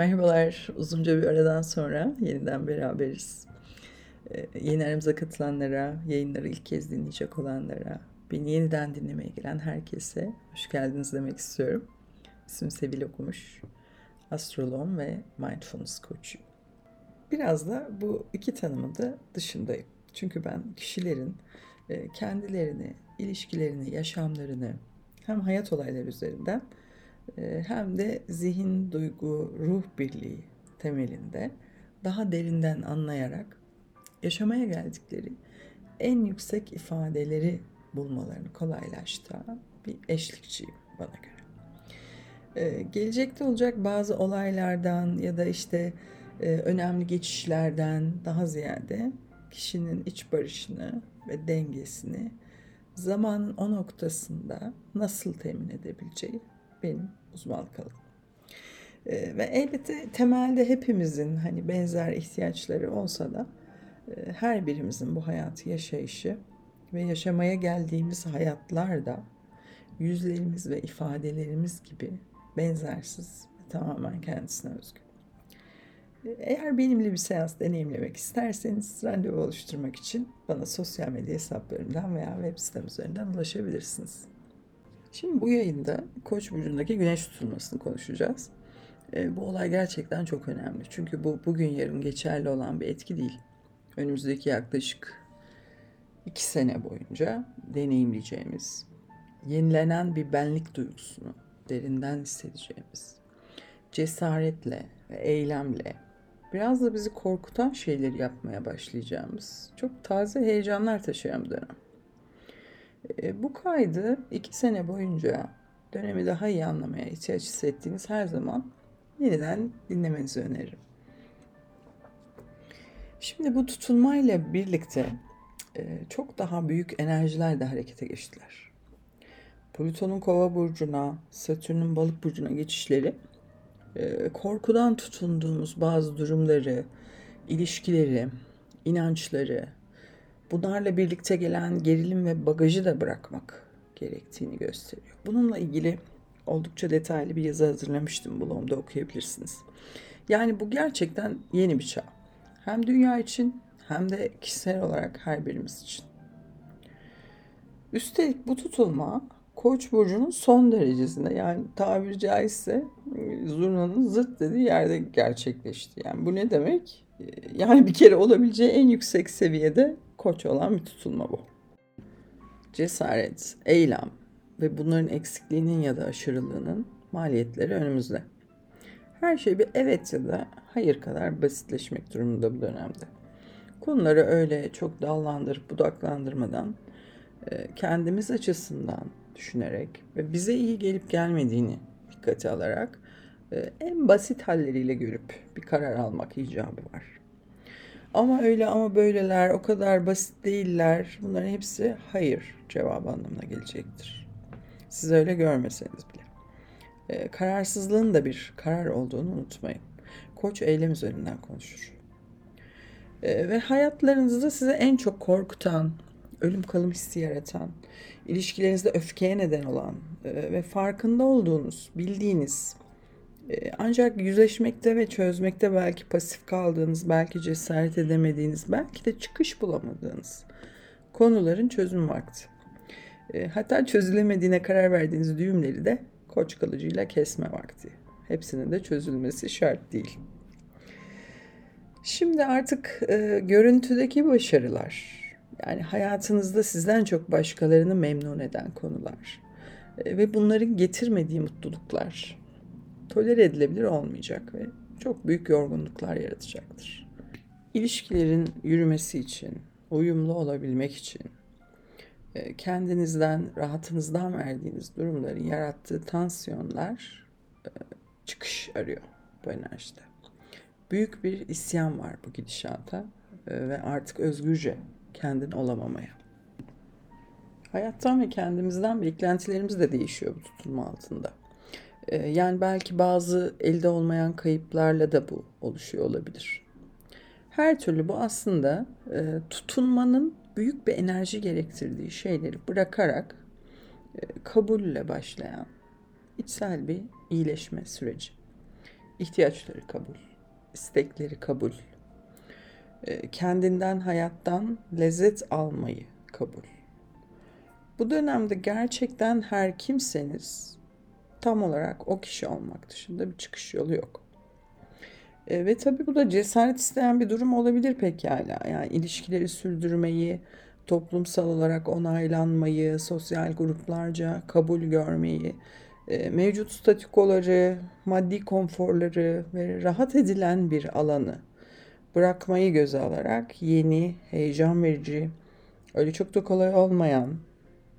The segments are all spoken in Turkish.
Merhabalar, uzunca bir aradan sonra yeniden beraberiz. Ee, yeni aramıza katılanlara, yayınları ilk kez dinleyecek olanlara, beni yeniden dinlemeye gelen herkese hoş geldiniz demek istiyorum. İsmim Sevil Okumuş, astrolog ve mindfulness coach'uyum. Biraz da bu iki tanımın da dışındayım. Çünkü ben kişilerin e, kendilerini, ilişkilerini, yaşamlarını hem hayat olayları üzerinden hem de zihin, duygu, ruh birliği temelinde daha derinden anlayarak yaşamaya geldikleri en yüksek ifadeleri bulmalarını kolaylaştıran bir eşlikçiyim bana göre. Ee, gelecekte olacak bazı olaylardan ya da işte e, önemli geçişlerden daha ziyade kişinin iç barışını ve dengesini zamanın o noktasında nasıl temin edebileceği benim uzmanlık alanım. Ee, ve elbette temelde hepimizin hani benzer ihtiyaçları olsa da e, her birimizin bu hayatı yaşayışı ve yaşamaya geldiğimiz hayatlar da yüzlerimiz ve ifadelerimiz gibi benzersiz ve tamamen kendisine özgü. Eğer benimle bir seans deneyimlemek isterseniz randevu oluşturmak için bana sosyal medya hesaplarımdan veya web sitem üzerinden ulaşabilirsiniz. Şimdi bu yayında Koç burcundaki güneş tutulmasını konuşacağız. E, bu olay gerçekten çok önemli. Çünkü bu bugün yarın geçerli olan bir etki değil. Önümüzdeki yaklaşık iki sene boyunca deneyimleyeceğimiz, yenilenen bir benlik duygusunu derinden hissedeceğimiz, cesaretle ve eylemle biraz da bizi korkutan şeyleri yapmaya başlayacağımız çok taze heyecanlar taşıyan bir dönem. E, bu kaydı iki sene boyunca dönemi daha iyi anlamaya ihtiyaç hissettiğiniz her zaman yeniden dinlemenizi öneririm. Şimdi bu tutulmayla birlikte e, çok daha büyük enerjiler de harekete geçtiler. Plüton'un kova burcuna, Satürn'ün balık burcuna geçişleri e, korkudan tutunduğumuz bazı durumları, ilişkileri, inançları, bunlarla birlikte gelen gerilim ve bagajı da bırakmak gerektiğini gösteriyor. Bununla ilgili oldukça detaylı bir yazı hazırlamıştım. Blogumda okuyabilirsiniz. Yani bu gerçekten yeni bir çağ. Hem dünya için hem de kişisel olarak her birimiz için. Üstelik bu tutulma Koç burcunun son derecesinde yani tabiri caizse zurnanın zırt dediği yerde gerçekleşti. Yani bu ne demek? Yani bir kere olabileceği en yüksek seviyede koç olan bir tutulma bu. Cesaret, eylem ve bunların eksikliğinin ya da aşırılığının maliyetleri önümüzde. Her şey bir evet ya da hayır kadar basitleşmek durumunda bu dönemde. Konuları öyle çok dallandırıp budaklandırmadan e, kendimiz açısından düşünerek ve bize iyi gelip gelmediğini dikkate alarak e, en basit halleriyle görüp bir karar almak icabı var. Ama öyle ama böyleler o kadar basit değiller. Bunların hepsi hayır cevabı anlamına gelecektir. Siz öyle görmeseniz bile. E, kararsızlığın da bir karar olduğunu unutmayın. Koç eylem üzerinden konuşur. E, ve hayatlarınızda size en çok korkutan, ölüm kalım hissi yaratan, ilişkilerinizde öfkeye neden olan e, ve farkında olduğunuz, bildiğiniz ancak yüzleşmekte ve çözmekte belki pasif kaldığınız, belki cesaret edemediğiniz, belki de çıkış bulamadığınız konuların çözüm vakti. E, hatta çözülemediğine karar verdiğiniz düğümleri de koç kalıcıyla kesme vakti. Hepsinin de çözülmesi şart değil. Şimdi artık e, görüntüdeki başarılar, yani hayatınızda sizden çok başkalarını memnun eden konular e, ve bunların getirmediği mutluluklar tolere edilebilir olmayacak ve çok büyük yorgunluklar yaratacaktır. İlişkilerin yürümesi için, uyumlu olabilmek için e, kendinizden, rahatınızdan verdiğiniz durumların yarattığı tansiyonlar e, çıkış arıyor bu enerjide. Büyük bir isyan var bu gidişata e, ve artık özgürce kendin olamamaya. Hayattan ve kendimizden beklentilerimiz de değişiyor bu tutulma altında. Yani belki bazı elde olmayan kayıplarla da bu oluşuyor olabilir. Her türlü bu aslında tutunmanın büyük bir enerji gerektirdiği şeyleri bırakarak kabulle başlayan içsel bir iyileşme süreci. ihtiyaçları kabul, istekleri kabul, e, kendinden, hayattan lezzet almayı kabul. Bu dönemde gerçekten her kimseniz tam olarak o kişi olmak dışında bir çıkış yolu yok. E, ve tabii bu da cesaret isteyen bir durum olabilir pekala. Yani ilişkileri sürdürmeyi, toplumsal olarak onaylanmayı, sosyal gruplarca kabul görmeyi, e, mevcut statükoları, maddi konforları ve rahat edilen bir alanı bırakmayı göze alarak yeni, heyecan verici, öyle çok da kolay olmayan,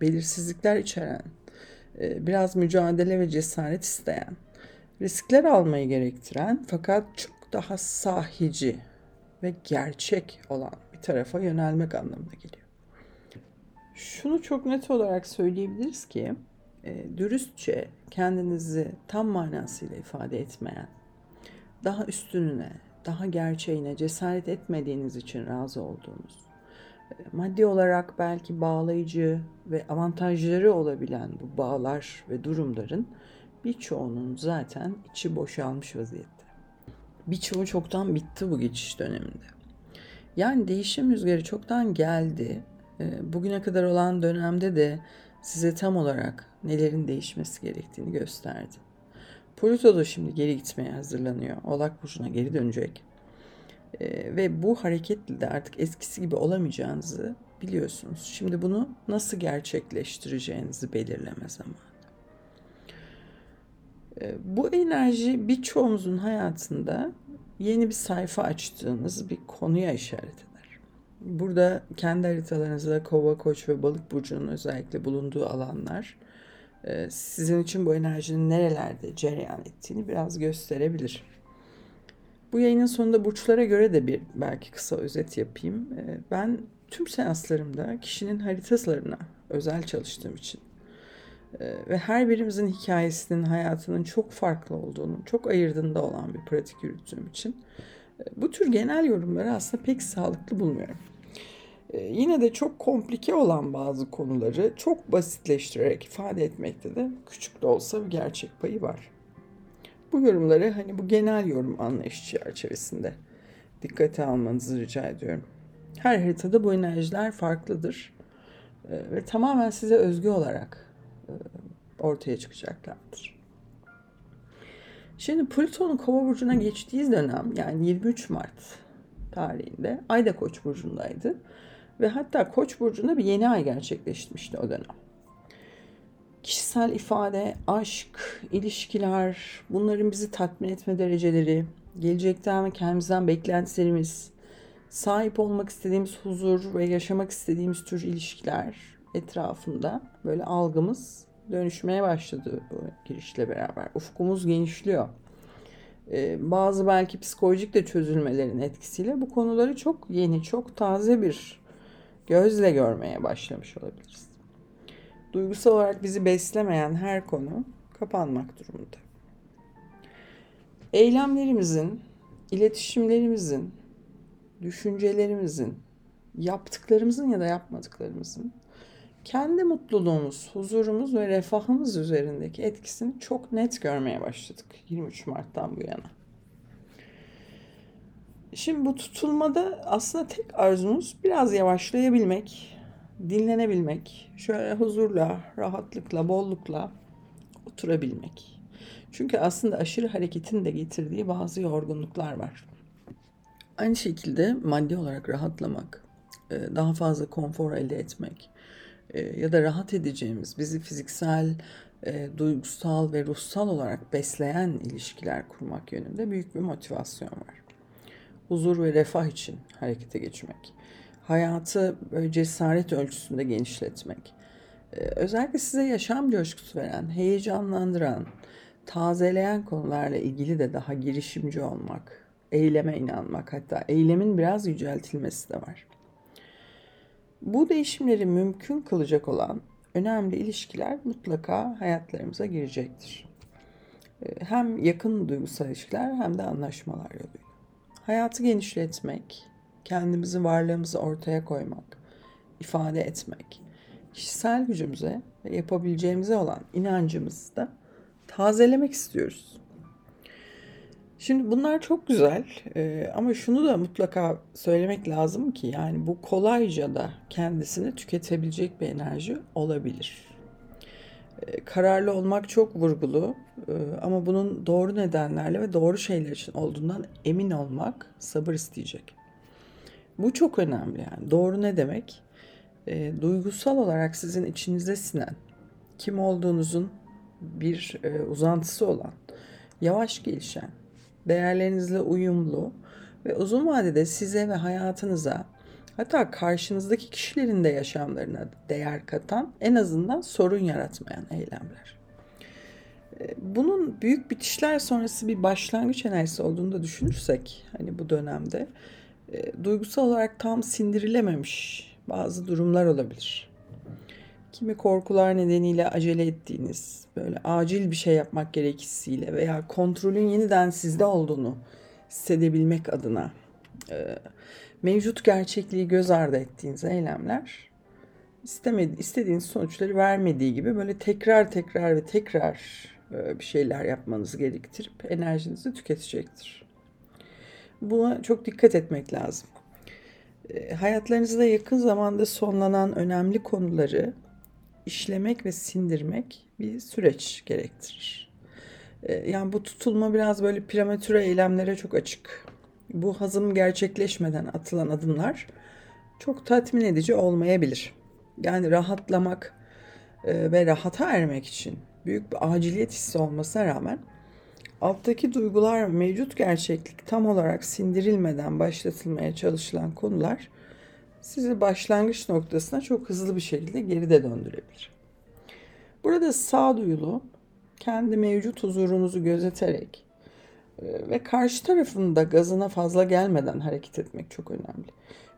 belirsizlikler içeren, biraz mücadele ve cesaret isteyen, riskler almayı gerektiren fakat çok daha sahici ve gerçek olan bir tarafa yönelmek anlamına geliyor. Şunu çok net olarak söyleyebiliriz ki, e, dürüstçe kendinizi tam manasıyla ifade etmeyen, daha üstününe, daha gerçeğine cesaret etmediğiniz için razı olduğunuz, e, maddi olarak belki bağlayıcı ve avantajları olabilen bu bağlar ve durumların birçoğunun zaten içi boşalmış vaziyette. Birçoğu çoktan bitti bu geçiş döneminde. Yani değişim rüzgarı çoktan geldi. E, bugüne kadar olan dönemde de size tam olarak nelerin değişmesi gerektiğini gösterdi. Pluto da şimdi geri gitmeye hazırlanıyor. Oğlak Burcu'na geri dönecek. Ee, ve bu hareketle de artık eskisi gibi olamayacağınızı biliyorsunuz. Şimdi bunu nasıl gerçekleştireceğinizi belirleme zamanı. Ee, bu enerji birçoğumuzun hayatında yeni bir sayfa açtığınız bir konuya işaret eder. Burada kendi haritalarınızda kova, koç ve balık burcunun özellikle bulunduğu alanlar e, sizin için bu enerjinin nerelerde cereyan ettiğini biraz gösterebilir. Bu yayının sonunda burçlara göre de bir belki kısa özet yapayım. E, ben tüm seanslarımda kişinin haritalarına özel çalıştığım için e, ve her birimizin hikayesinin, hayatının çok farklı olduğunu, çok ayırdığında olan bir pratik yürüttüğüm için bu tür genel yorumları aslında pek sağlıklı bulmuyorum. Ee, yine de çok komplike olan bazı konuları çok basitleştirerek ifade etmekte de küçük de olsa bir gerçek payı var. Bu yorumları hani bu genel yorum anlayışı çerçevesinde dikkate almanızı rica ediyorum. Her haritada bu enerjiler farklıdır ve tamamen size özgü olarak ortaya çıkacaklardır. Şimdi Plüton'un Kova burcuna geçtiği dönem yani 23 Mart tarihinde Ayda Koç burcundaydı ve hatta Koç burcunda bir yeni ay gerçekleşmişti o dönem. Kişisel ifade, aşk, ilişkiler, bunların bizi tatmin etme dereceleri, gelecekten ve kendimizden beklentilerimiz, sahip olmak istediğimiz huzur ve yaşamak istediğimiz tür ilişkiler etrafında böyle algımız dönüşmeye başladı bu girişle beraber. Ufkumuz genişliyor. Ee, bazı belki psikolojik de çözülmelerin etkisiyle bu konuları çok yeni, çok taze bir gözle görmeye başlamış olabiliriz. Duygusal olarak bizi beslemeyen her konu kapanmak durumunda. Eylemlerimizin, iletişimlerimizin, düşüncelerimizin, yaptıklarımızın ya da yapmadıklarımızın kendi mutluluğumuz, huzurumuz ve refahımız üzerindeki etkisini çok net görmeye başladık 23 Mart'tan bu yana. Şimdi bu tutulmada aslında tek arzumuz biraz yavaşlayabilmek, dinlenebilmek, şöyle huzurla, rahatlıkla, bollukla oturabilmek. Çünkü aslında aşırı hareketin de getirdiği bazı yorgunluklar var. Aynı şekilde maddi olarak rahatlamak, e, daha fazla konfor elde etmek e, ya da rahat edeceğimiz, bizi fiziksel, e, duygusal ve ruhsal olarak besleyen ilişkiler kurmak yönünde büyük bir motivasyon var huzur ve refah için harekete geçmek. Hayatı böyle cesaret ölçüsünde genişletmek. Ee, özellikle size yaşam coşkusu veren, heyecanlandıran, tazeleyen konularla ilgili de daha girişimci olmak, eyleme inanmak hatta eylemin biraz yüceltilmesi de var. Bu değişimleri mümkün kılacak olan önemli ilişkiler mutlaka hayatlarımıza girecektir. Ee, hem yakın duygusal ilişkiler hem de anlaşmalar yoluyla. Hayatı genişletmek, kendimizi varlığımızı ortaya koymak, ifade etmek, kişisel gücümüze ve yapabileceğimize olan inancımızı da tazelemek istiyoruz. Şimdi bunlar çok güzel ee, ama şunu da mutlaka söylemek lazım ki yani bu kolayca da kendisini tüketebilecek bir enerji olabilir. Ee, kararlı olmak çok vurgulu ee, ama bunun doğru nedenlerle ve doğru şeyler için olduğundan emin olmak sabır isteyecek. Bu çok önemli yani. Doğru ne demek? E, duygusal olarak sizin içinize sinen, kim olduğunuzun bir e, uzantısı olan, yavaş gelişen, değerlerinizle uyumlu ve uzun vadede size ve hayatınıza hatta karşınızdaki kişilerin de yaşamlarına değer katan en azından sorun yaratmayan eylemler. E, bunun büyük bitişler sonrası bir başlangıç enerjisi olduğunu da düşünürsek hani bu dönemde e, duygusal olarak tam sindirilememiş bazı durumlar olabilir. Kimi korkular nedeniyle acele ettiğiniz, böyle acil bir şey yapmak gerekisiyle veya kontrolün yeniden sizde olduğunu hissedebilmek adına e, mevcut gerçekliği göz ardı ettiğiniz eylemler istemedi, istediğiniz sonuçları vermediği gibi böyle tekrar tekrar ve tekrar e, bir şeyler yapmanızı gerektirip enerjinizi tüketecektir. Buna çok dikkat etmek lazım. E, hayatlarınızda yakın zamanda sonlanan önemli konuları işlemek ve sindirmek bir süreç gerektirir. E, yani bu tutulma biraz böyle prematüre eylemlere çok açık. Bu hazım gerçekleşmeden atılan adımlar çok tatmin edici olmayabilir. Yani rahatlamak e, ve rahata ermek için büyük bir aciliyet hissi olmasına rağmen alttaki duygular mevcut gerçeklik tam olarak sindirilmeden başlatılmaya çalışılan konular sizi başlangıç noktasına çok hızlı bir şekilde geride döndürebilir. Burada sağduyulu, kendi mevcut huzurunuzu gözeterek e, ve karşı tarafın da gazına fazla gelmeden hareket etmek çok önemli.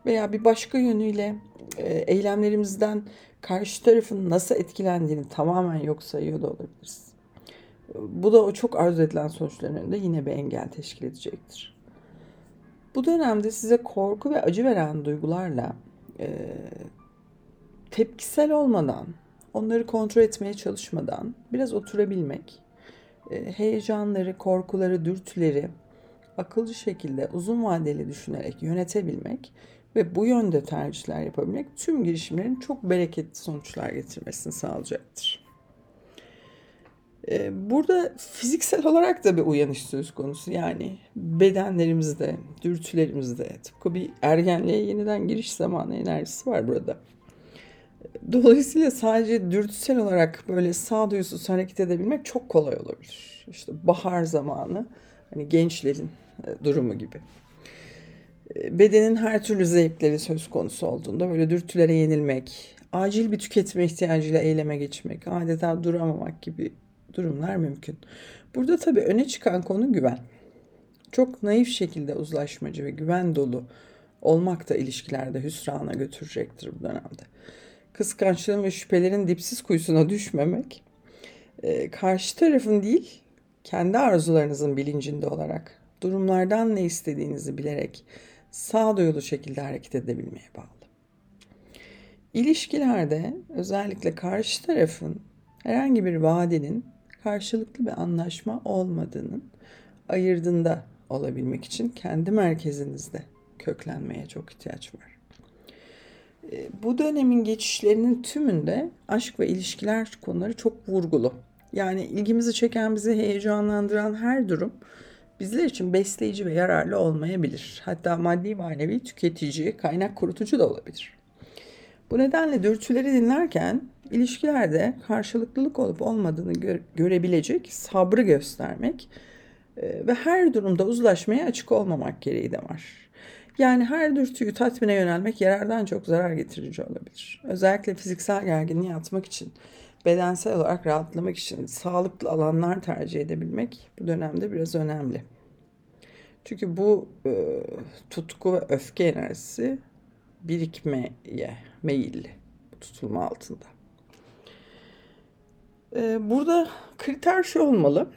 Veya bir başka yönüyle e, eylemlerimizden karşı tarafın nasıl etkilendiğini tamamen yok sayıyor da olabiliriz. Bu da o çok arzu edilen sonuçların önünde yine bir engel teşkil edecektir. Bu dönemde size korku ve acı veren duygularla e, tepkisel olmadan, onları kontrol etmeye çalışmadan biraz oturabilmek, e, heyecanları, korkuları, dürtüleri akılcı şekilde uzun vadeli düşünerek yönetebilmek ve bu yönde tercihler yapabilmek tüm girişimlerin çok bereketli sonuçlar getirmesini sağlayacaktır. Ee, burada fiziksel olarak da bir uyanış söz konusu. Yani bedenlerimizde, dürtülerimizde tıpkı bir ergenliğe yeniden giriş zamanı enerjisi var burada. Dolayısıyla sadece dürtüsel olarak böyle sağduyusuz hareket edebilmek çok kolay olabilir. İşte bahar zamanı, hani gençlerin e, durumu gibi. E, bedenin her türlü zevkleri söz konusu olduğunda böyle dürtülere yenilmek, acil bir tüketme ihtiyacıyla eyleme geçmek, adeta duramamak gibi durumlar mümkün. Burada tabii öne çıkan konu güven. Çok naif şekilde uzlaşmacı ve güven dolu olmak da ilişkilerde hüsrana götürecektir bu dönemde. Kıskançlığın ve şüphelerin dipsiz kuyusuna düşmemek, e, karşı tarafın değil, kendi arzularınızın bilincinde olarak, durumlardan ne istediğinizi bilerek sağduyulu şekilde hareket edebilmeye bağlı. İlişkilerde özellikle karşı tarafın herhangi bir vadenin karşılıklı bir anlaşma olmadığının ayırdığında olabilmek için kendi merkezinizde köklenmeye çok ihtiyaç var. E, bu dönemin geçişlerinin tümünde aşk ve ilişkiler konuları çok vurgulu. Yani ilgimizi çeken, bizi heyecanlandıran her durum bizler için besleyici ve yararlı olmayabilir. Hatta maddi manevi tüketici, kaynak kurutucu da olabilir. Bu nedenle dürtüleri dinlerken ilişkilerde karşılıklılık olup olmadığını gö- görebilecek sabrı göstermek e, ve her durumda uzlaşmaya açık olmamak gereği de var. Yani her dürtüyü tatmine yönelmek yarardan çok zarar getirici olabilir. Özellikle fiziksel gerginliği atmak için, bedensel olarak rahatlamak için sağlıklı alanlar tercih edebilmek bu dönemde biraz önemli. Çünkü bu e, tutku ve öfke enerjisi birikmeye meyilli tutulma altında. Ee, burada kriter şu olmalı.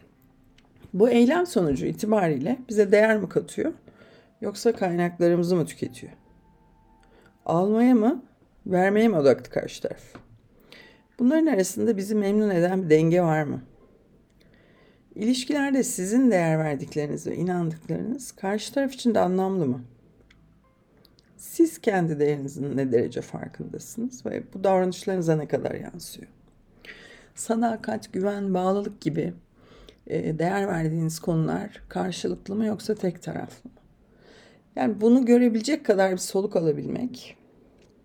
Bu eylem sonucu itibariyle bize değer mi katıyor? Yoksa kaynaklarımızı mı tüketiyor? Almaya mı, vermeye mi odaklı karşı taraf? Bunların arasında bizi memnun eden bir denge var mı? İlişkilerde sizin değer verdikleriniz ve inandıklarınız karşı taraf için de anlamlı mı? Siz kendi değerinizin ne derece farkındasınız ve bu davranışlarınıza ne kadar yansıyor? Sadakat, güven, bağlılık gibi e, değer verdiğiniz konular karşılıklı mı yoksa tek taraflı mı? Yani bunu görebilecek kadar bir soluk alabilmek,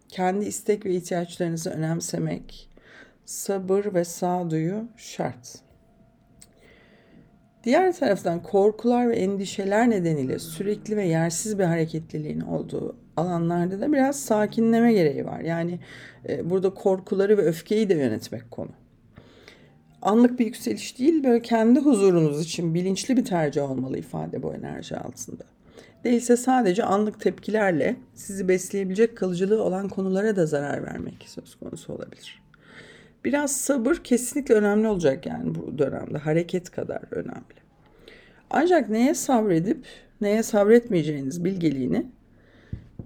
kendi istek ve ihtiyaçlarınızı önemsemek, sabır ve sağduyu şart. Diğer taraftan korkular ve endişeler nedeniyle sürekli ve yersiz bir hareketliliğin olduğu alanlarda da biraz sakinleme gereği var. Yani e, burada korkuları ve öfkeyi de yönetmek konu. Anlık bir yükseliş değil, böyle kendi huzurunuz için bilinçli bir tercih olmalı ifade bu enerji altında. Değilse sadece anlık tepkilerle sizi besleyebilecek kalıcılığı olan konulara da zarar vermek söz konusu olabilir. Biraz sabır kesinlikle önemli olacak yani bu dönemde. Hareket kadar önemli. Ancak neye sabredip neye sabretmeyeceğiniz bilgeliğini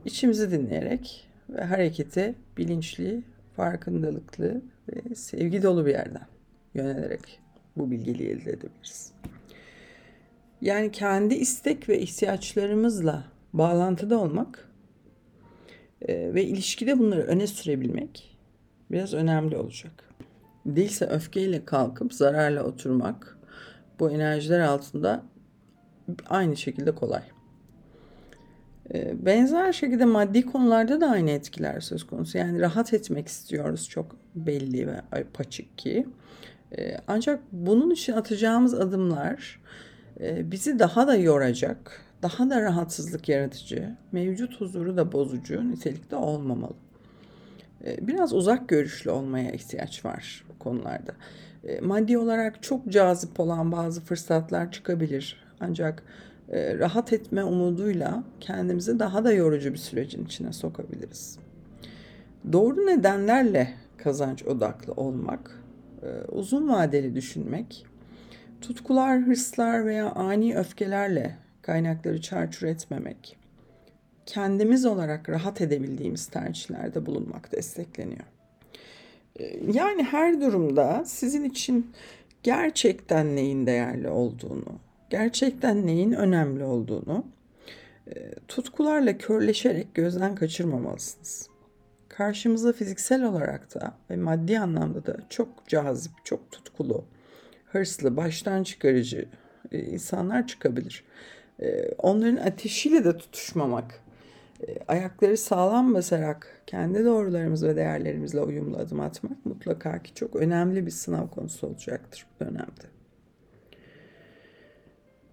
içimizi dinleyerek ve harekete bilinçli, farkındalıklı ve sevgi dolu bir yerden yönelerek bu bilgeliği elde edebiliriz. Yani kendi istek ve ihtiyaçlarımızla bağlantıda olmak e, ve ilişkide bunları öne sürebilmek biraz önemli olacak. Değilse öfkeyle kalkıp zararla oturmak bu enerjiler altında aynı şekilde kolay. E, benzer şekilde maddi konularda da aynı etkiler söz konusu. Yani rahat etmek istiyoruz çok belli ve paçık ki. E, ancak bunun için atacağımız adımlar ee, bizi daha da yoracak, daha da rahatsızlık yaratıcı, mevcut huzuru da bozucu nitelikte olmamalı. Ee, biraz uzak görüşlü olmaya ihtiyaç var bu konularda. Ee, maddi olarak çok cazip olan bazı fırsatlar çıkabilir. Ancak e, rahat etme umuduyla kendimizi daha da yorucu bir sürecin içine sokabiliriz. Doğru nedenlerle kazanç odaklı olmak, e, uzun vadeli düşünmek Tutkular, hırslar veya ani öfkelerle kaynakları çarçur etmemek, kendimiz olarak rahat edebildiğimiz tercihlerde bulunmak destekleniyor. Ee, yani her durumda sizin için gerçekten neyin değerli olduğunu, gerçekten neyin önemli olduğunu e, tutkularla körleşerek gözden kaçırmamalısınız. Karşımıza fiziksel olarak da ve maddi anlamda da çok cazip, çok tutkulu, hırslı, baştan çıkarıcı e, insanlar çıkabilir. E, onların ateşiyle de tutuşmamak, e, ayakları sağlam basarak kendi doğrularımız ve değerlerimizle uyumlu adım atmak mutlaka ki çok önemli bir sınav konusu olacaktır bu dönemde.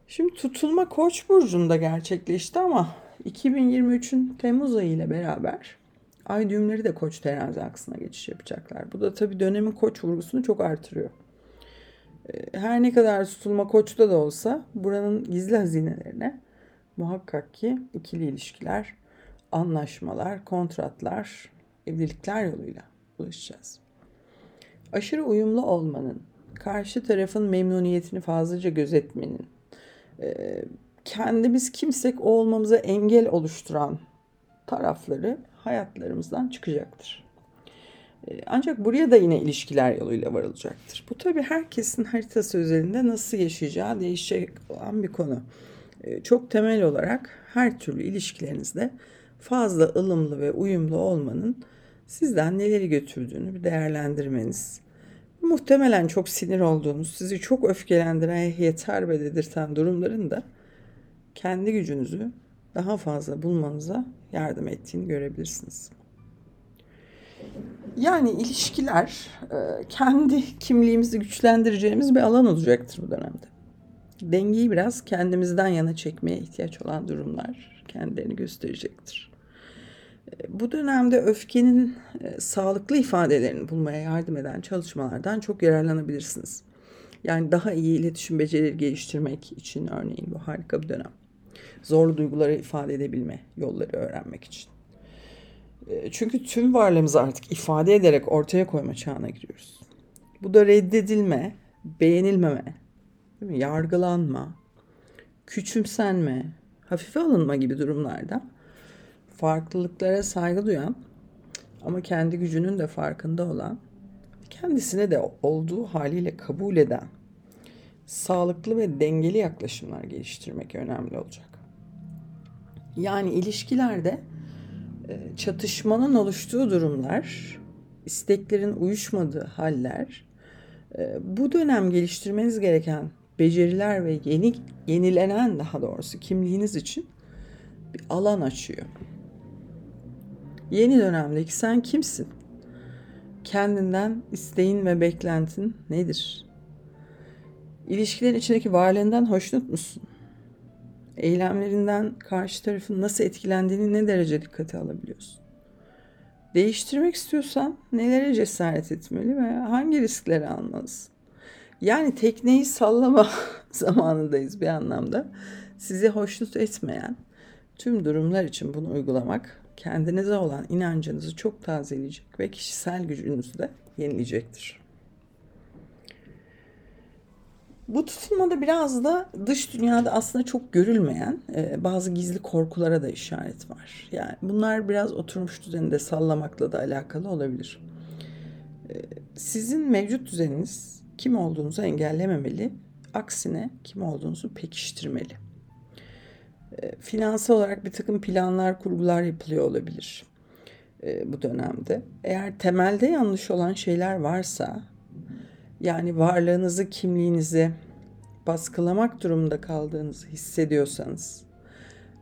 Şimdi tutulma Koç burcunda gerçekleşti ama 2023'ün Temmuz ayı ile beraber ay düğümleri de Koç terazi aksına geçiş yapacaklar. Bu da tabii dönemin Koç vurgusunu çok artırıyor. Ee, her ne kadar tutulma koçta da olsa buranın gizli hazinelerine muhakkak ki ikili ilişkiler, anlaşmalar, kontratlar, evlilikler yoluyla ulaşacağız. Aşırı uyumlu olmanın, karşı tarafın memnuniyetini fazlaca gözetmenin, e, kendimiz kimsek olmamıza engel oluşturan tarafları hayatlarımızdan çıkacaktır. Ee, ancak buraya da yine ilişkiler yoluyla varılacaktır. Bu tabii herkesin haritası üzerinde nasıl yaşayacağı değişecek olan bir konu. Ee, çok temel olarak her türlü ilişkilerinizde fazla ılımlı ve uyumlu olmanın sizden neleri götürdüğünü bir değerlendirmeniz. Muhtemelen çok sinir olduğunuz, sizi çok öfkelendiren, yeter be dedirten durumların da kendi gücünüzü daha fazla bulmanıza yardım ettiğini görebilirsiniz. Yani ilişkiler e, kendi kimliğimizi güçlendireceğimiz bir alan olacaktır bu dönemde. Dengeyi biraz kendimizden yana çekmeye ihtiyaç olan durumlar kendilerini gösterecektir. E, bu dönemde öfkenin e, sağlıklı ifadelerini bulmaya yardım eden çalışmalardan çok yararlanabilirsiniz. Yani daha iyi iletişim becerileri geliştirmek için örneğin bu harika bir dönem. Zorlu duyguları ifade edebilme yolları öğrenmek için. E, çünkü tüm varlığımızı artık ifade ederek ortaya koyma çağına giriyoruz. Bu da reddedilme, beğenilmeme, değil mi? yargılanma, küçümsenme, hafife alınma gibi durumlarda farklılıklara saygı duyan ama kendi gücünün de farkında olan, kendisine de olduğu haliyle kabul eden sağlıklı ve dengeli yaklaşımlar geliştirmek önemli olacak. Yani ilişkilerde e, çatışmanın oluştuğu durumlar, isteklerin uyuşmadığı haller, e, bu dönem geliştirmeniz gereken beceriler ve yeni yenilenen daha doğrusu kimliğiniz için bir alan açıyor. Yeni dönemdeki sen kimsin? Kendinden isteğin ve beklentin nedir? İlişkilerin içindeki varlığından hoşnut musun? Eylemlerinden karşı tarafın nasıl etkilendiğini ne derece dikkate alabiliyorsun? Değiştirmek istiyorsan nelere cesaret etmeli ve hangi riskleri almalısın? Yani tekneyi sallama zamanındayız bir anlamda. Sizi hoşnut etmeyen tüm durumlar için bunu uygulamak kendinize olan inancınızı çok tazeleyecek ve kişisel gücünüzü de yenileyecektir. Bu tutulmada biraz da dış dünyada aslında çok görülmeyen e, bazı gizli korkulara da işaret var. Yani bunlar biraz oturmuş düzeninde sallamakla da alakalı olabilir. E, sizin mevcut düzeniniz kim olduğunuzu engellememeli, aksine kim olduğunuzu pekiştirmeli. E, finansal olarak bir takım planlar, kurgular yapılıyor olabilir bu dönemde. Eğer temelde yanlış olan şeyler varsa yani varlığınızı, kimliğinizi baskılamak durumunda kaldığınızı hissediyorsanız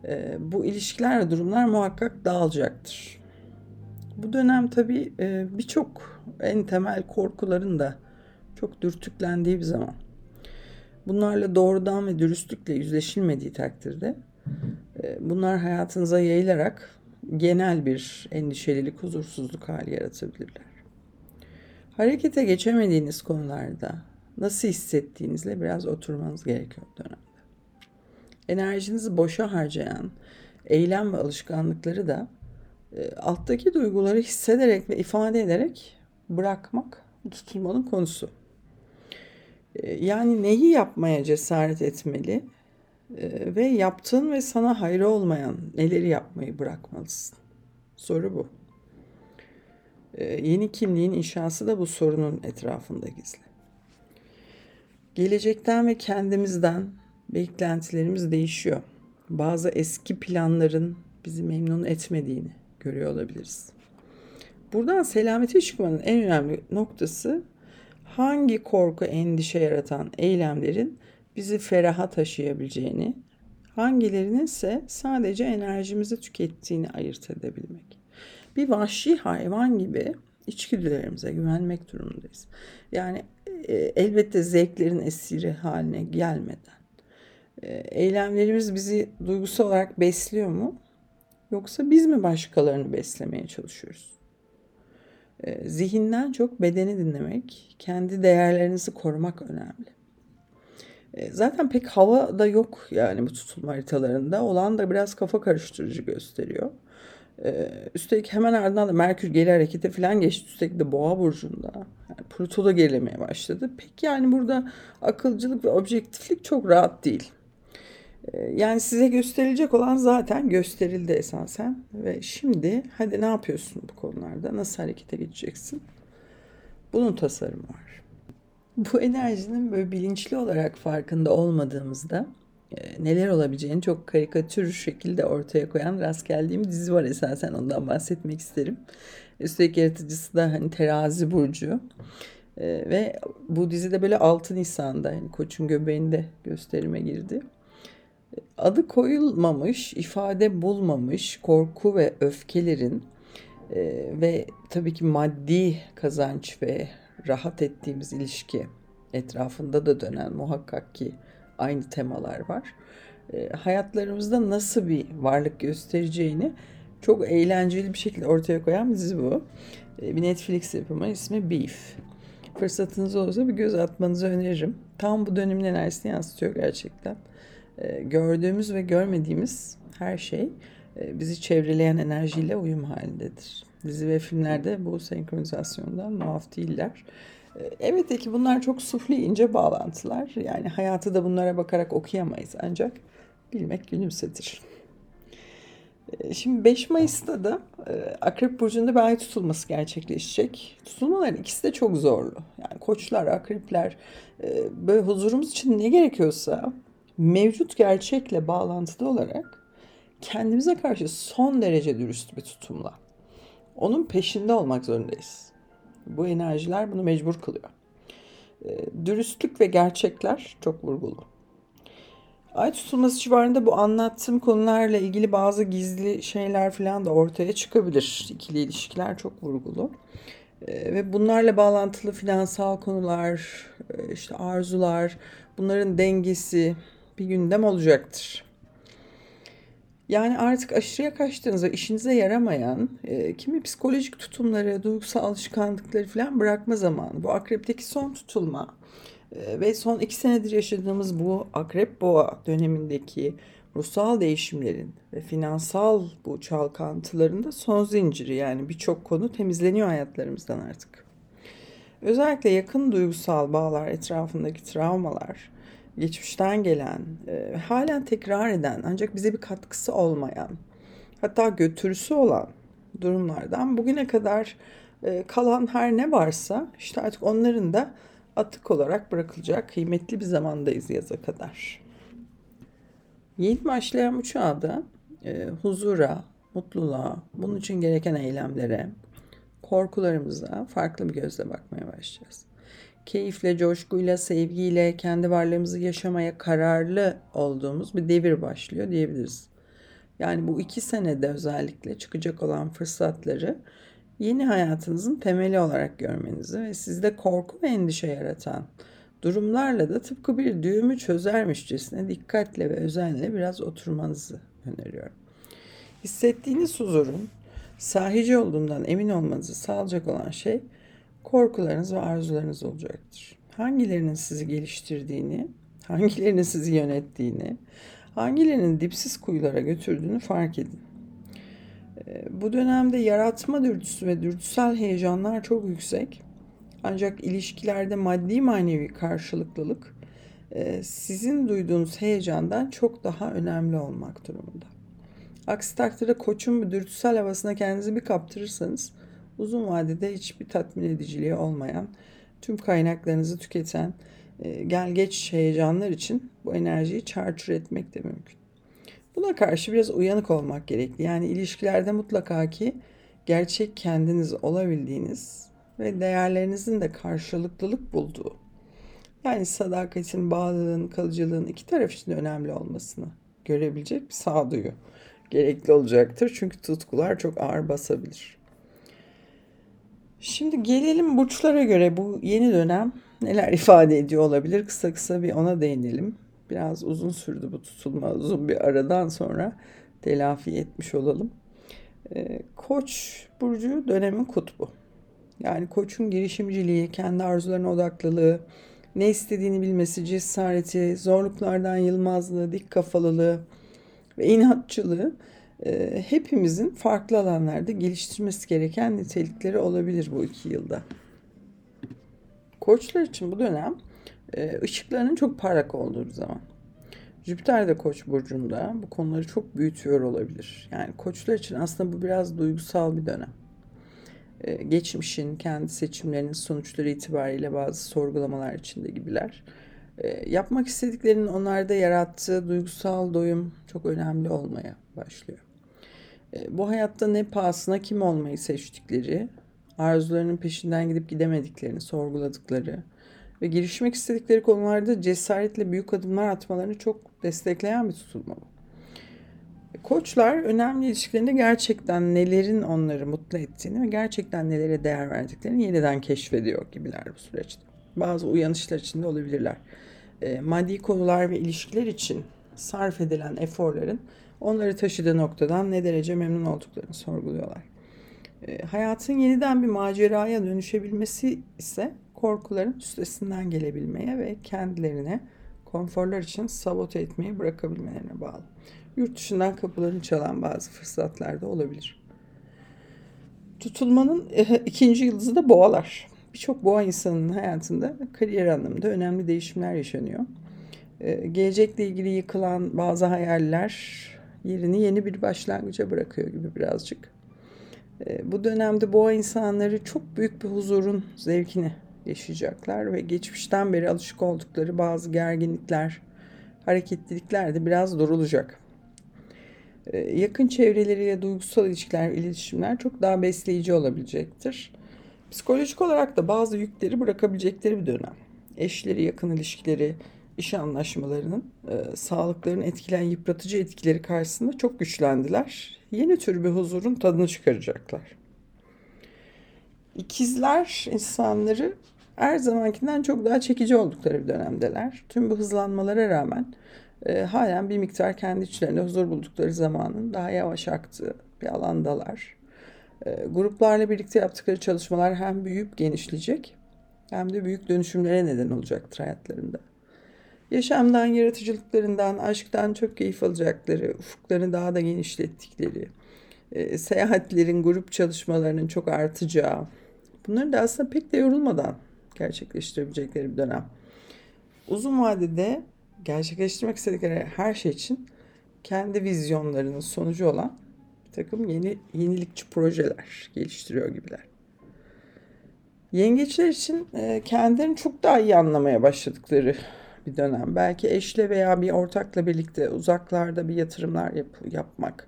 e, bu ilişkiler durumlar muhakkak dağılacaktır. Bu dönem tabii e, birçok en temel korkuların da çok dürtüklendiği bir zaman. Bunlarla doğrudan ve dürüstlükle yüzleşilmediği takdirde e, bunlar hayatınıza yayılarak genel bir endişelilik, huzursuzluk hali yaratabilirler. Harekete geçemediğiniz konularda nasıl hissettiğinizle biraz oturmanız gerekiyor dönemde. Enerjinizi boşa harcayan eylem ve alışkanlıkları da e, alttaki duyguları hissederek ve ifade ederek bırakmak tutulmanın konusu. E, yani neyi yapmaya cesaret etmeli e, ve yaptığın ve sana hayrı olmayan neleri yapmayı bırakmalısın. Soru bu. Ee, yeni kimliğin inşası da bu sorunun etrafında gizli. Gelecekten ve kendimizden beklentilerimiz değişiyor. Bazı eski planların bizi memnun etmediğini görüyor olabiliriz. Buradan selamete çıkmanın en önemli noktası hangi korku, endişe yaratan eylemlerin bizi feraha taşıyabileceğini, hangilerinin ise sadece enerjimizi tükettiğini ayırt edebilmek bir vahşi hayvan gibi içgüdülerimize güvenmek durumundayız. Yani e, elbette zevklerin esiri haline gelmeden. E, eylemlerimiz bizi duygusal olarak besliyor mu? Yoksa biz mi başkalarını beslemeye çalışıyoruz? E, zihinden çok bedeni dinlemek, kendi değerlerinizi korumak önemli. E, zaten pek hava da yok yani bu tutulma haritalarında. Olan da biraz kafa karıştırıcı gösteriyor. Ee, üstelik hemen ardından da Merkür geri harekete falan geçti. Üstelik de Boğa burcunda. Yani Pluto da gerilemeye başladı. Pek yani burada akılcılık ve objektiflik çok rahat değil. Ee, yani size gösterilecek olan zaten gösterildi esasen. Ve şimdi hadi ne yapıyorsun bu konularda? Nasıl harekete geçeceksin? Bunun tasarımı var. Bu enerjinin böyle bilinçli olarak farkında olmadığımızda neler olabileceğini çok karikatür şekilde ortaya koyan rast geldiğim dizi var esasen ondan bahsetmek isterim. Üstelik yaratıcısı da hani terazi burcu. Ee, ve bu dizide böyle 6 Nisan'da yani koçun göbeğinde gösterime girdi. Adı koyulmamış, ifade bulmamış korku ve öfkelerin e, ve tabii ki maddi kazanç ve rahat ettiğimiz ilişki etrafında da dönen muhakkak ki aynı temalar var. E, hayatlarımızda nasıl bir varlık göstereceğini çok eğlenceli bir şekilde ortaya koyan bir dizi bu. E, bir Netflix yapımı ismi Beef. Fırsatınız olursa bir göz atmanızı öneririm. Tam bu dönemin enerjisini yansıtıyor gerçekten. E, gördüğümüz ve görmediğimiz her şey e, bizi çevreleyen enerjiyle uyum halindedir. Dizi ve filmlerde bu senkronizasyondan muaf değiller. Evet ki bunlar çok sufli ince bağlantılar. Yani hayatı da bunlara bakarak okuyamayız ancak bilmek gülümsetir. E, şimdi 5 Mayıs'ta da e, Akrep Burcu'nda bir ay tutulması gerçekleşecek. Tutulmaların ikisi de çok zorlu. Yani koçlar, akrepler e, böyle huzurumuz için ne gerekiyorsa mevcut gerçekle bağlantılı olarak kendimize karşı son derece dürüst bir tutumla onun peşinde olmak zorundayız. Bu enerjiler bunu mecbur kılıyor. Dürüstlük ve gerçekler çok vurgulu. Ay tutulması civarında bu anlattığım konularla ilgili bazı gizli şeyler falan da ortaya çıkabilir. İkili ilişkiler çok vurgulu. Ee, ve bunlarla bağlantılı finansal konular, e, işte arzular, bunların dengesi bir gündem olacaktır. Yani artık aşırıya kaçtığınızda işinize yaramayan e, kimi psikolojik tutumları, duygusal alışkanlıkları falan bırakma zamanı. Bu akrepteki son tutulma ee, ve son iki senedir yaşadığımız bu akrep boğa dönemindeki ruhsal değişimlerin ve finansal bu çalkantılarında son zinciri yani birçok konu temizleniyor hayatlarımızdan artık. Özellikle yakın duygusal bağlar etrafındaki travmalar, geçmişten gelen, e, halen tekrar eden ancak bize bir katkısı olmayan, hatta götürüsü olan durumlardan bugüne kadar e, kalan her ne varsa işte artık onların da atık olarak bırakılacak kıymetli bir zamandayız yaza kadar. Yeni başlayan bu çağda e, huzura, mutluluğa, bunun için gereken eylemlere, korkularımıza farklı bir gözle bakmaya başlayacağız. Keyifle, coşkuyla, sevgiyle kendi varlığımızı yaşamaya kararlı olduğumuz bir devir başlıyor diyebiliriz. Yani bu iki senede özellikle çıkacak olan fırsatları yeni hayatınızın temeli olarak görmenizi ve sizde korku ve endişe yaratan durumlarla da tıpkı bir düğümü çözermişçesine dikkatle ve özenle biraz oturmanızı öneriyorum. Hissettiğiniz huzurun sahici olduğundan emin olmanızı sağlayacak olan şey korkularınız ve arzularınız olacaktır. Hangilerinin sizi geliştirdiğini, hangilerinin sizi yönettiğini, hangilerinin dipsiz kuyulara götürdüğünü fark edin. Ee, bu dönemde yaratma dürtüsü ve dürtüsel heyecanlar çok yüksek. Ancak ilişkilerde maddi manevi karşılıklılık e, sizin duyduğunuz heyecandan çok daha önemli olmak durumunda. Aksi takdirde koçun bir dürtüsel havasına kendinizi bir kaptırırsanız uzun vadede hiçbir tatmin ediciliği olmayan, tüm kaynaklarınızı tüketen, e, gel geç heyecanlar için bu enerjiyi çarçur etmek de mümkün. Buna karşı biraz uyanık olmak gerekli. Yani ilişkilerde mutlaka ki gerçek kendiniz olabildiğiniz ve değerlerinizin de karşılıklılık bulduğu. Yani sadakatin, bağlılığın, kalıcılığın iki taraf için önemli olmasını görebilecek bir sağduyu gerekli olacaktır. Çünkü tutkular çok ağır basabilir. Şimdi gelelim burçlara göre bu yeni dönem neler ifade ediyor olabilir? Kısa kısa bir ona değinelim. Biraz uzun sürdü bu tutulma. Uzun bir aradan sonra telafi etmiş olalım. Ee, Koç burcu dönemin kutbu. Yani koçun girişimciliği, kendi arzularına odaklılığı, ne istediğini bilmesi, cesareti, zorluklardan yılmazlığı, dik kafalılığı ve inatçılığı hepimizin farklı alanlarda geliştirmesi gereken nitelikleri olabilir bu iki yılda. Koçlar için bu dönem ışıklarının çok parlak olduğu bir zaman. Jüpiter de Koç burcunda bu konuları çok büyütüyor olabilir. Yani koçlar için aslında bu biraz duygusal bir dönem. Geçmişin, kendi seçimlerinin sonuçları itibariyle bazı sorgulamalar içinde gibiler. Yapmak istediklerinin onlarda yarattığı duygusal doyum çok önemli olmaya başlıyor. Ee, bu hayatta ne pahasına kim olmayı seçtikleri, arzularının peşinden gidip gidemediklerini sorguladıkları, ve girişmek istedikleri konularda cesaretle büyük adımlar atmalarını çok destekleyen bir tutulma bu. Koçlar önemli ilişkilerinde gerçekten nelerin onları mutlu ettiğini ve gerçekten nelere değer verdiklerini yeniden keşfediyor gibiler bu süreçte. Bazı uyanışlar içinde olabilirler. E, maddi konular ve ilişkiler için sarf edilen eforların onları taşıdığı noktadan ne derece memnun olduklarını sorguluyorlar. E, hayatın yeniden bir maceraya dönüşebilmesi ise korkuların üstesinden gelebilmeye ve kendilerine konforlar için sabote etmeyi bırakabilmelerine bağlı. Yurt dışından kapılarını çalan bazı fırsatlar da olabilir. Tutulmanın eh, ikinci yıldızı da boğalar. Birçok boğa insanının hayatında kariyer anlamında önemli değişimler yaşanıyor. Eh, gelecekle ilgili yıkılan bazı hayaller yerini yeni bir başlangıca bırakıyor gibi birazcık. E, bu dönemde boğa insanları çok büyük bir huzurun zevkini yaşayacaklar ve geçmişten beri alışık oldukları bazı gerginlikler, hareketlilikler de biraz durulacak. E, yakın çevreleriyle duygusal ilişkiler, iletişimler çok daha besleyici olabilecektir. Psikolojik olarak da bazı yükleri bırakabilecekleri bir dönem. Eşleri, yakın ilişkileri, iş anlaşmalarının e, sağlıklarını etkileyen yıpratıcı etkileri karşısında çok güçlendiler. Yeni tür bir huzurun tadını çıkaracaklar. İkizler insanları her zamankinden çok daha çekici oldukları bir dönemdeler. Tüm bu hızlanmalara rağmen e, halen bir miktar kendi içlerinde huzur buldukları zamanın daha yavaş aktığı bir alandalar. E, gruplarla birlikte yaptıkları çalışmalar hem büyüyüp genişleyecek hem de büyük dönüşümlere neden olacaktır hayatlarında. Yaşamdan, yaratıcılıklarından, aşktan çok keyif alacakları, ufuklarını daha da genişlettikleri, e, seyahatlerin, grup çalışmalarının çok artacağı, bunları da aslında pek de yorulmadan gerçekleştirebilecekleri bir dönem. Uzun vadede gerçekleştirmek istedikleri her şey için kendi vizyonlarının sonucu olan bir takım yeni yenilikçi projeler geliştiriyor gibiler. Yengeçler için e, kendilerini çok daha iyi anlamaya başladıkları bir dönem. Belki eşle veya bir ortakla birlikte uzaklarda bir yatırımlar yap yapmak.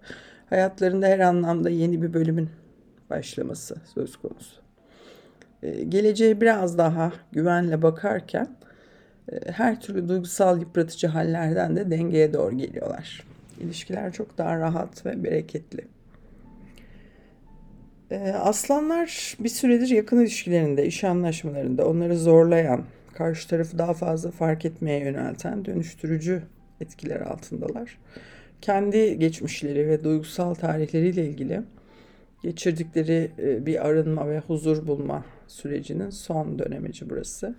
Hayatlarında her anlamda yeni bir bölümün başlaması söz konusu. Ee, geleceğe biraz daha güvenle bakarken e, her türlü duygusal yıpratıcı hallerden de dengeye doğru geliyorlar. İlişkiler çok daha rahat ve bereketli. Ee, aslanlar bir süredir yakın ilişkilerinde, iş anlaşmalarında onları zorlayan, karşı tarafı daha fazla fark etmeye yönelten dönüştürücü etkiler altındalar. Kendi geçmişleri ve duygusal tarihleriyle ilgili geçirdikleri e, bir arınma ve huzur bulma sürecinin son dönemeci burası.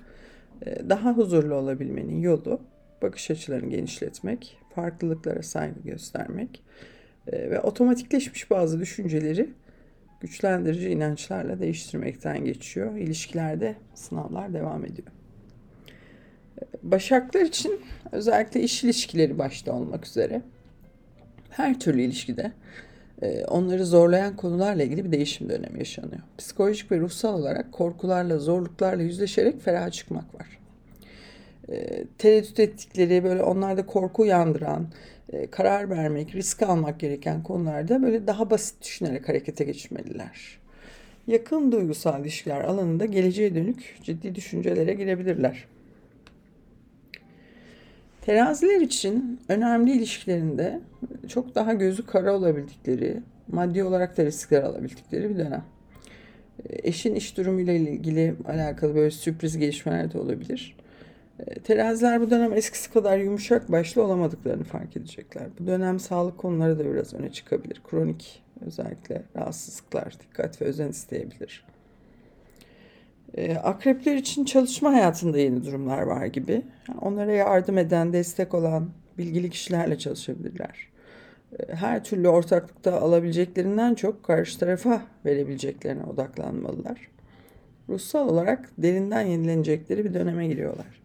E, daha huzurlu olabilmenin yolu bakış açılarını genişletmek, farklılıklara saygı göstermek e, ve otomatikleşmiş bazı düşünceleri güçlendirici inançlarla değiştirmekten geçiyor. İlişkilerde sınavlar devam ediyor. Başaklar için özellikle iş ilişkileri başta olmak üzere her türlü ilişkide e, onları zorlayan konularla ilgili bir değişim dönemi yaşanıyor. Psikolojik ve ruhsal olarak korkularla, zorluklarla yüzleşerek feraha çıkmak var. E, tereddüt ettikleri, böyle onlarda korku uyandıran, e, karar vermek, risk almak gereken konularda böyle daha basit düşünerek harekete geçmeliler. Yakın duygusal ilişkiler alanında geleceğe dönük ciddi düşüncelere girebilirler. Teraziler için önemli ilişkilerinde çok daha gözü kara olabildikleri, maddi olarak da riskler alabildikleri bir dönem. Eşin iş durumuyla ilgili alakalı böyle sürpriz gelişmeler de olabilir. Teraziler bu dönem eskisi kadar yumuşak başlı olamadıklarını fark edecekler. Bu dönem sağlık konuları da biraz öne çıkabilir. Kronik özellikle rahatsızlıklar, dikkat ve özen isteyebilir. Ee, akrepler için çalışma hayatında yeni durumlar var gibi. Onlara yardım eden, destek olan bilgili kişilerle çalışabilirler. Ee, her türlü ortaklıkta alabileceklerinden çok karşı tarafa verebileceklerine odaklanmalılar. Ruhsal olarak derinden yenilenecekleri bir döneme giriyorlar.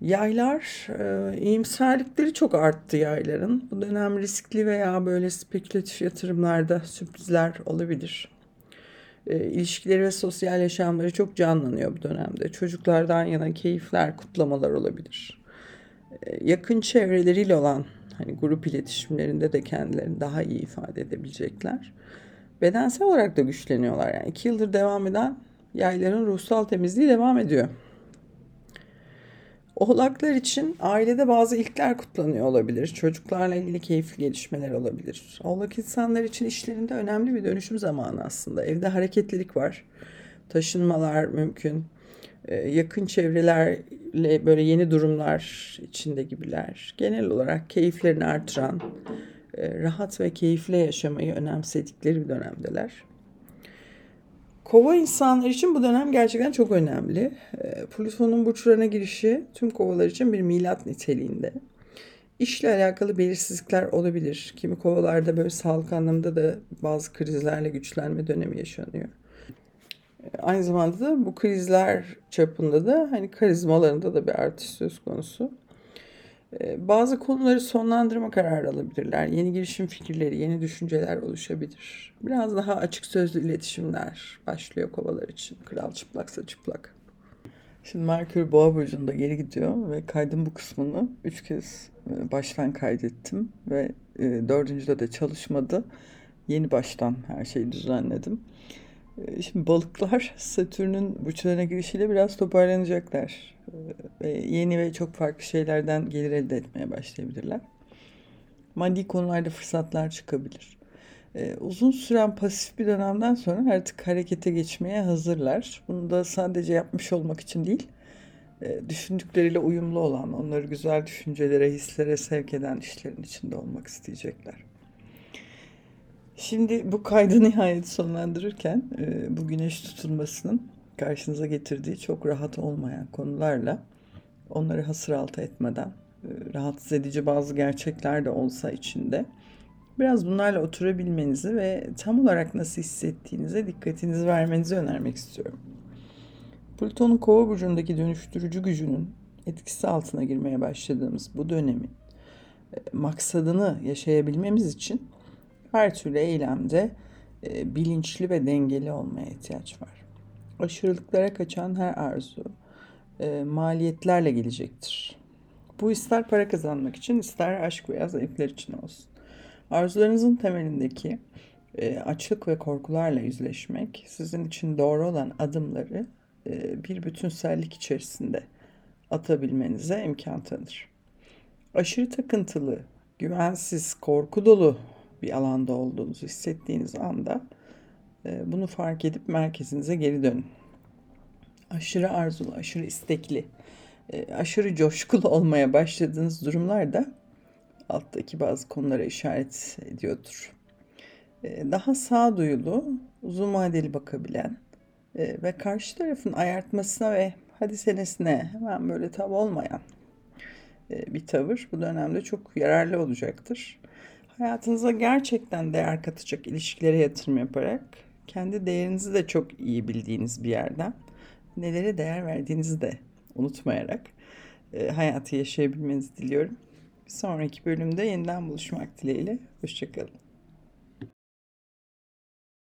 Yaylar, e, iyimserlikleri çok arttı yayların. Bu dönem riskli veya böyle spekülatif yatırımlarda sürprizler olabilir e, ilişkileri ve sosyal yaşamları çok canlanıyor bu dönemde. Çocuklardan yana keyifler, kutlamalar olabilir. E, yakın çevreleriyle olan hani grup iletişimlerinde de kendilerini daha iyi ifade edebilecekler. Bedensel olarak da güçleniyorlar. Yani iki yıldır devam eden yayların ruhsal temizliği devam ediyor. Oğlaklar için ailede bazı ilkler kutlanıyor olabilir. Çocuklarla ilgili keyifli gelişmeler olabilir. Oğlak insanlar için işlerinde önemli bir dönüşüm zamanı aslında. Evde hareketlilik var. Taşınmalar mümkün. Ee, yakın çevrelerle böyle yeni durumlar içinde gibiler. Genel olarak keyiflerini artıran, e, rahat ve keyifli yaşamayı önemsedikleri bir dönemdeler. Kova insanlar için bu dönem gerçekten çok önemli. Ee, Plüton'un burçlarına girişi tüm kovalar için bir milat niteliğinde. İşle alakalı belirsizlikler olabilir. Kimi kovalarda böyle sağlık anlamında da bazı krizlerle güçlenme dönemi yaşanıyor. Ee, aynı zamanda da bu krizler çapında da hani karizmalarında da bir artış söz konusu. Ee, Bazı konuları sonlandırma kararı alabilirler. Yeni girişim fikirleri, yeni düşünceler oluşabilir. Biraz daha açık sözlü iletişimler başlıyor kovalar için. Kral çıplaksa çıplak. Şimdi Merkür Boğa burcunda geri gidiyor ve kaydın bu kısmını üç kez e, baştan kaydettim ve e, dördüncüde de çalışmadı. Yeni baştan her şeyi düzenledim. E, Şimdi balıklar Satürn'ün burçlarına girişiyle biraz toparlanacaklar. E, Ve yeni ve çok farklı şeylerden gelir elde etmeye başlayabilirler. Maddi konularda fırsatlar çıkabilir. E, uzun süren pasif bir dönemden sonra artık harekete geçmeye hazırlar. Bunu da sadece yapmış olmak için değil, e, düşündükleriyle uyumlu olan, onları güzel düşüncelere, hislere sevk eden işlerin içinde olmak isteyecekler. Şimdi bu kaydı nihayet sonlandırırken e, bu güneş tutulmasının karşınıza getirdiği çok rahat olmayan konularla onları hasır altı etmeden e, rahatsız edici bazı gerçekler de olsa içinde biraz bunlarla oturabilmenizi ve tam olarak nasıl hissettiğinize dikkatinizi vermenizi önermek istiyorum. Plüton'un kova burcundaki dönüştürücü gücünün etkisi altına girmeye başladığımız bu dönemin e, maksadını yaşayabilmemiz için her türlü eylemde e, bilinçli ve dengeli olmaya ihtiyaç var. Aşırılıklara kaçan her arzu e, maliyetlerle gelecektir. Bu ister para kazanmak için ister aşk veya zevkler için olsun. Arzularınızın temelindeki e, açlık ve korkularla yüzleşmek sizin için doğru olan adımları e, bir bütünsellik içerisinde atabilmenize imkan tanır. Aşırı takıntılı, güvensiz, korku dolu bir alanda olduğunuzu hissettiğiniz anda bunu fark edip merkezinize geri dönün. Aşırı arzulu, aşırı istekli, e, aşırı coşkulu olmaya başladığınız durumlarda alttaki bazı konulara işaret ediyordur. E, Daha sağduyulu, uzun vadeli bakabilen e, ve karşı tarafın ayartmasına ve hadi senesine hemen böyle tav olmayan bir tavır bu dönemde çok yararlı olacaktır. Hayatınıza gerçekten değer katacak ilişkilere yatırım yaparak kendi değerinizi de çok iyi bildiğiniz bir yerden nelere değer verdiğinizi de unutmayarak e, hayatı yaşayabilmenizi diliyorum. Bir sonraki bölümde yeniden buluşmak dileğiyle. Hoşçakalın.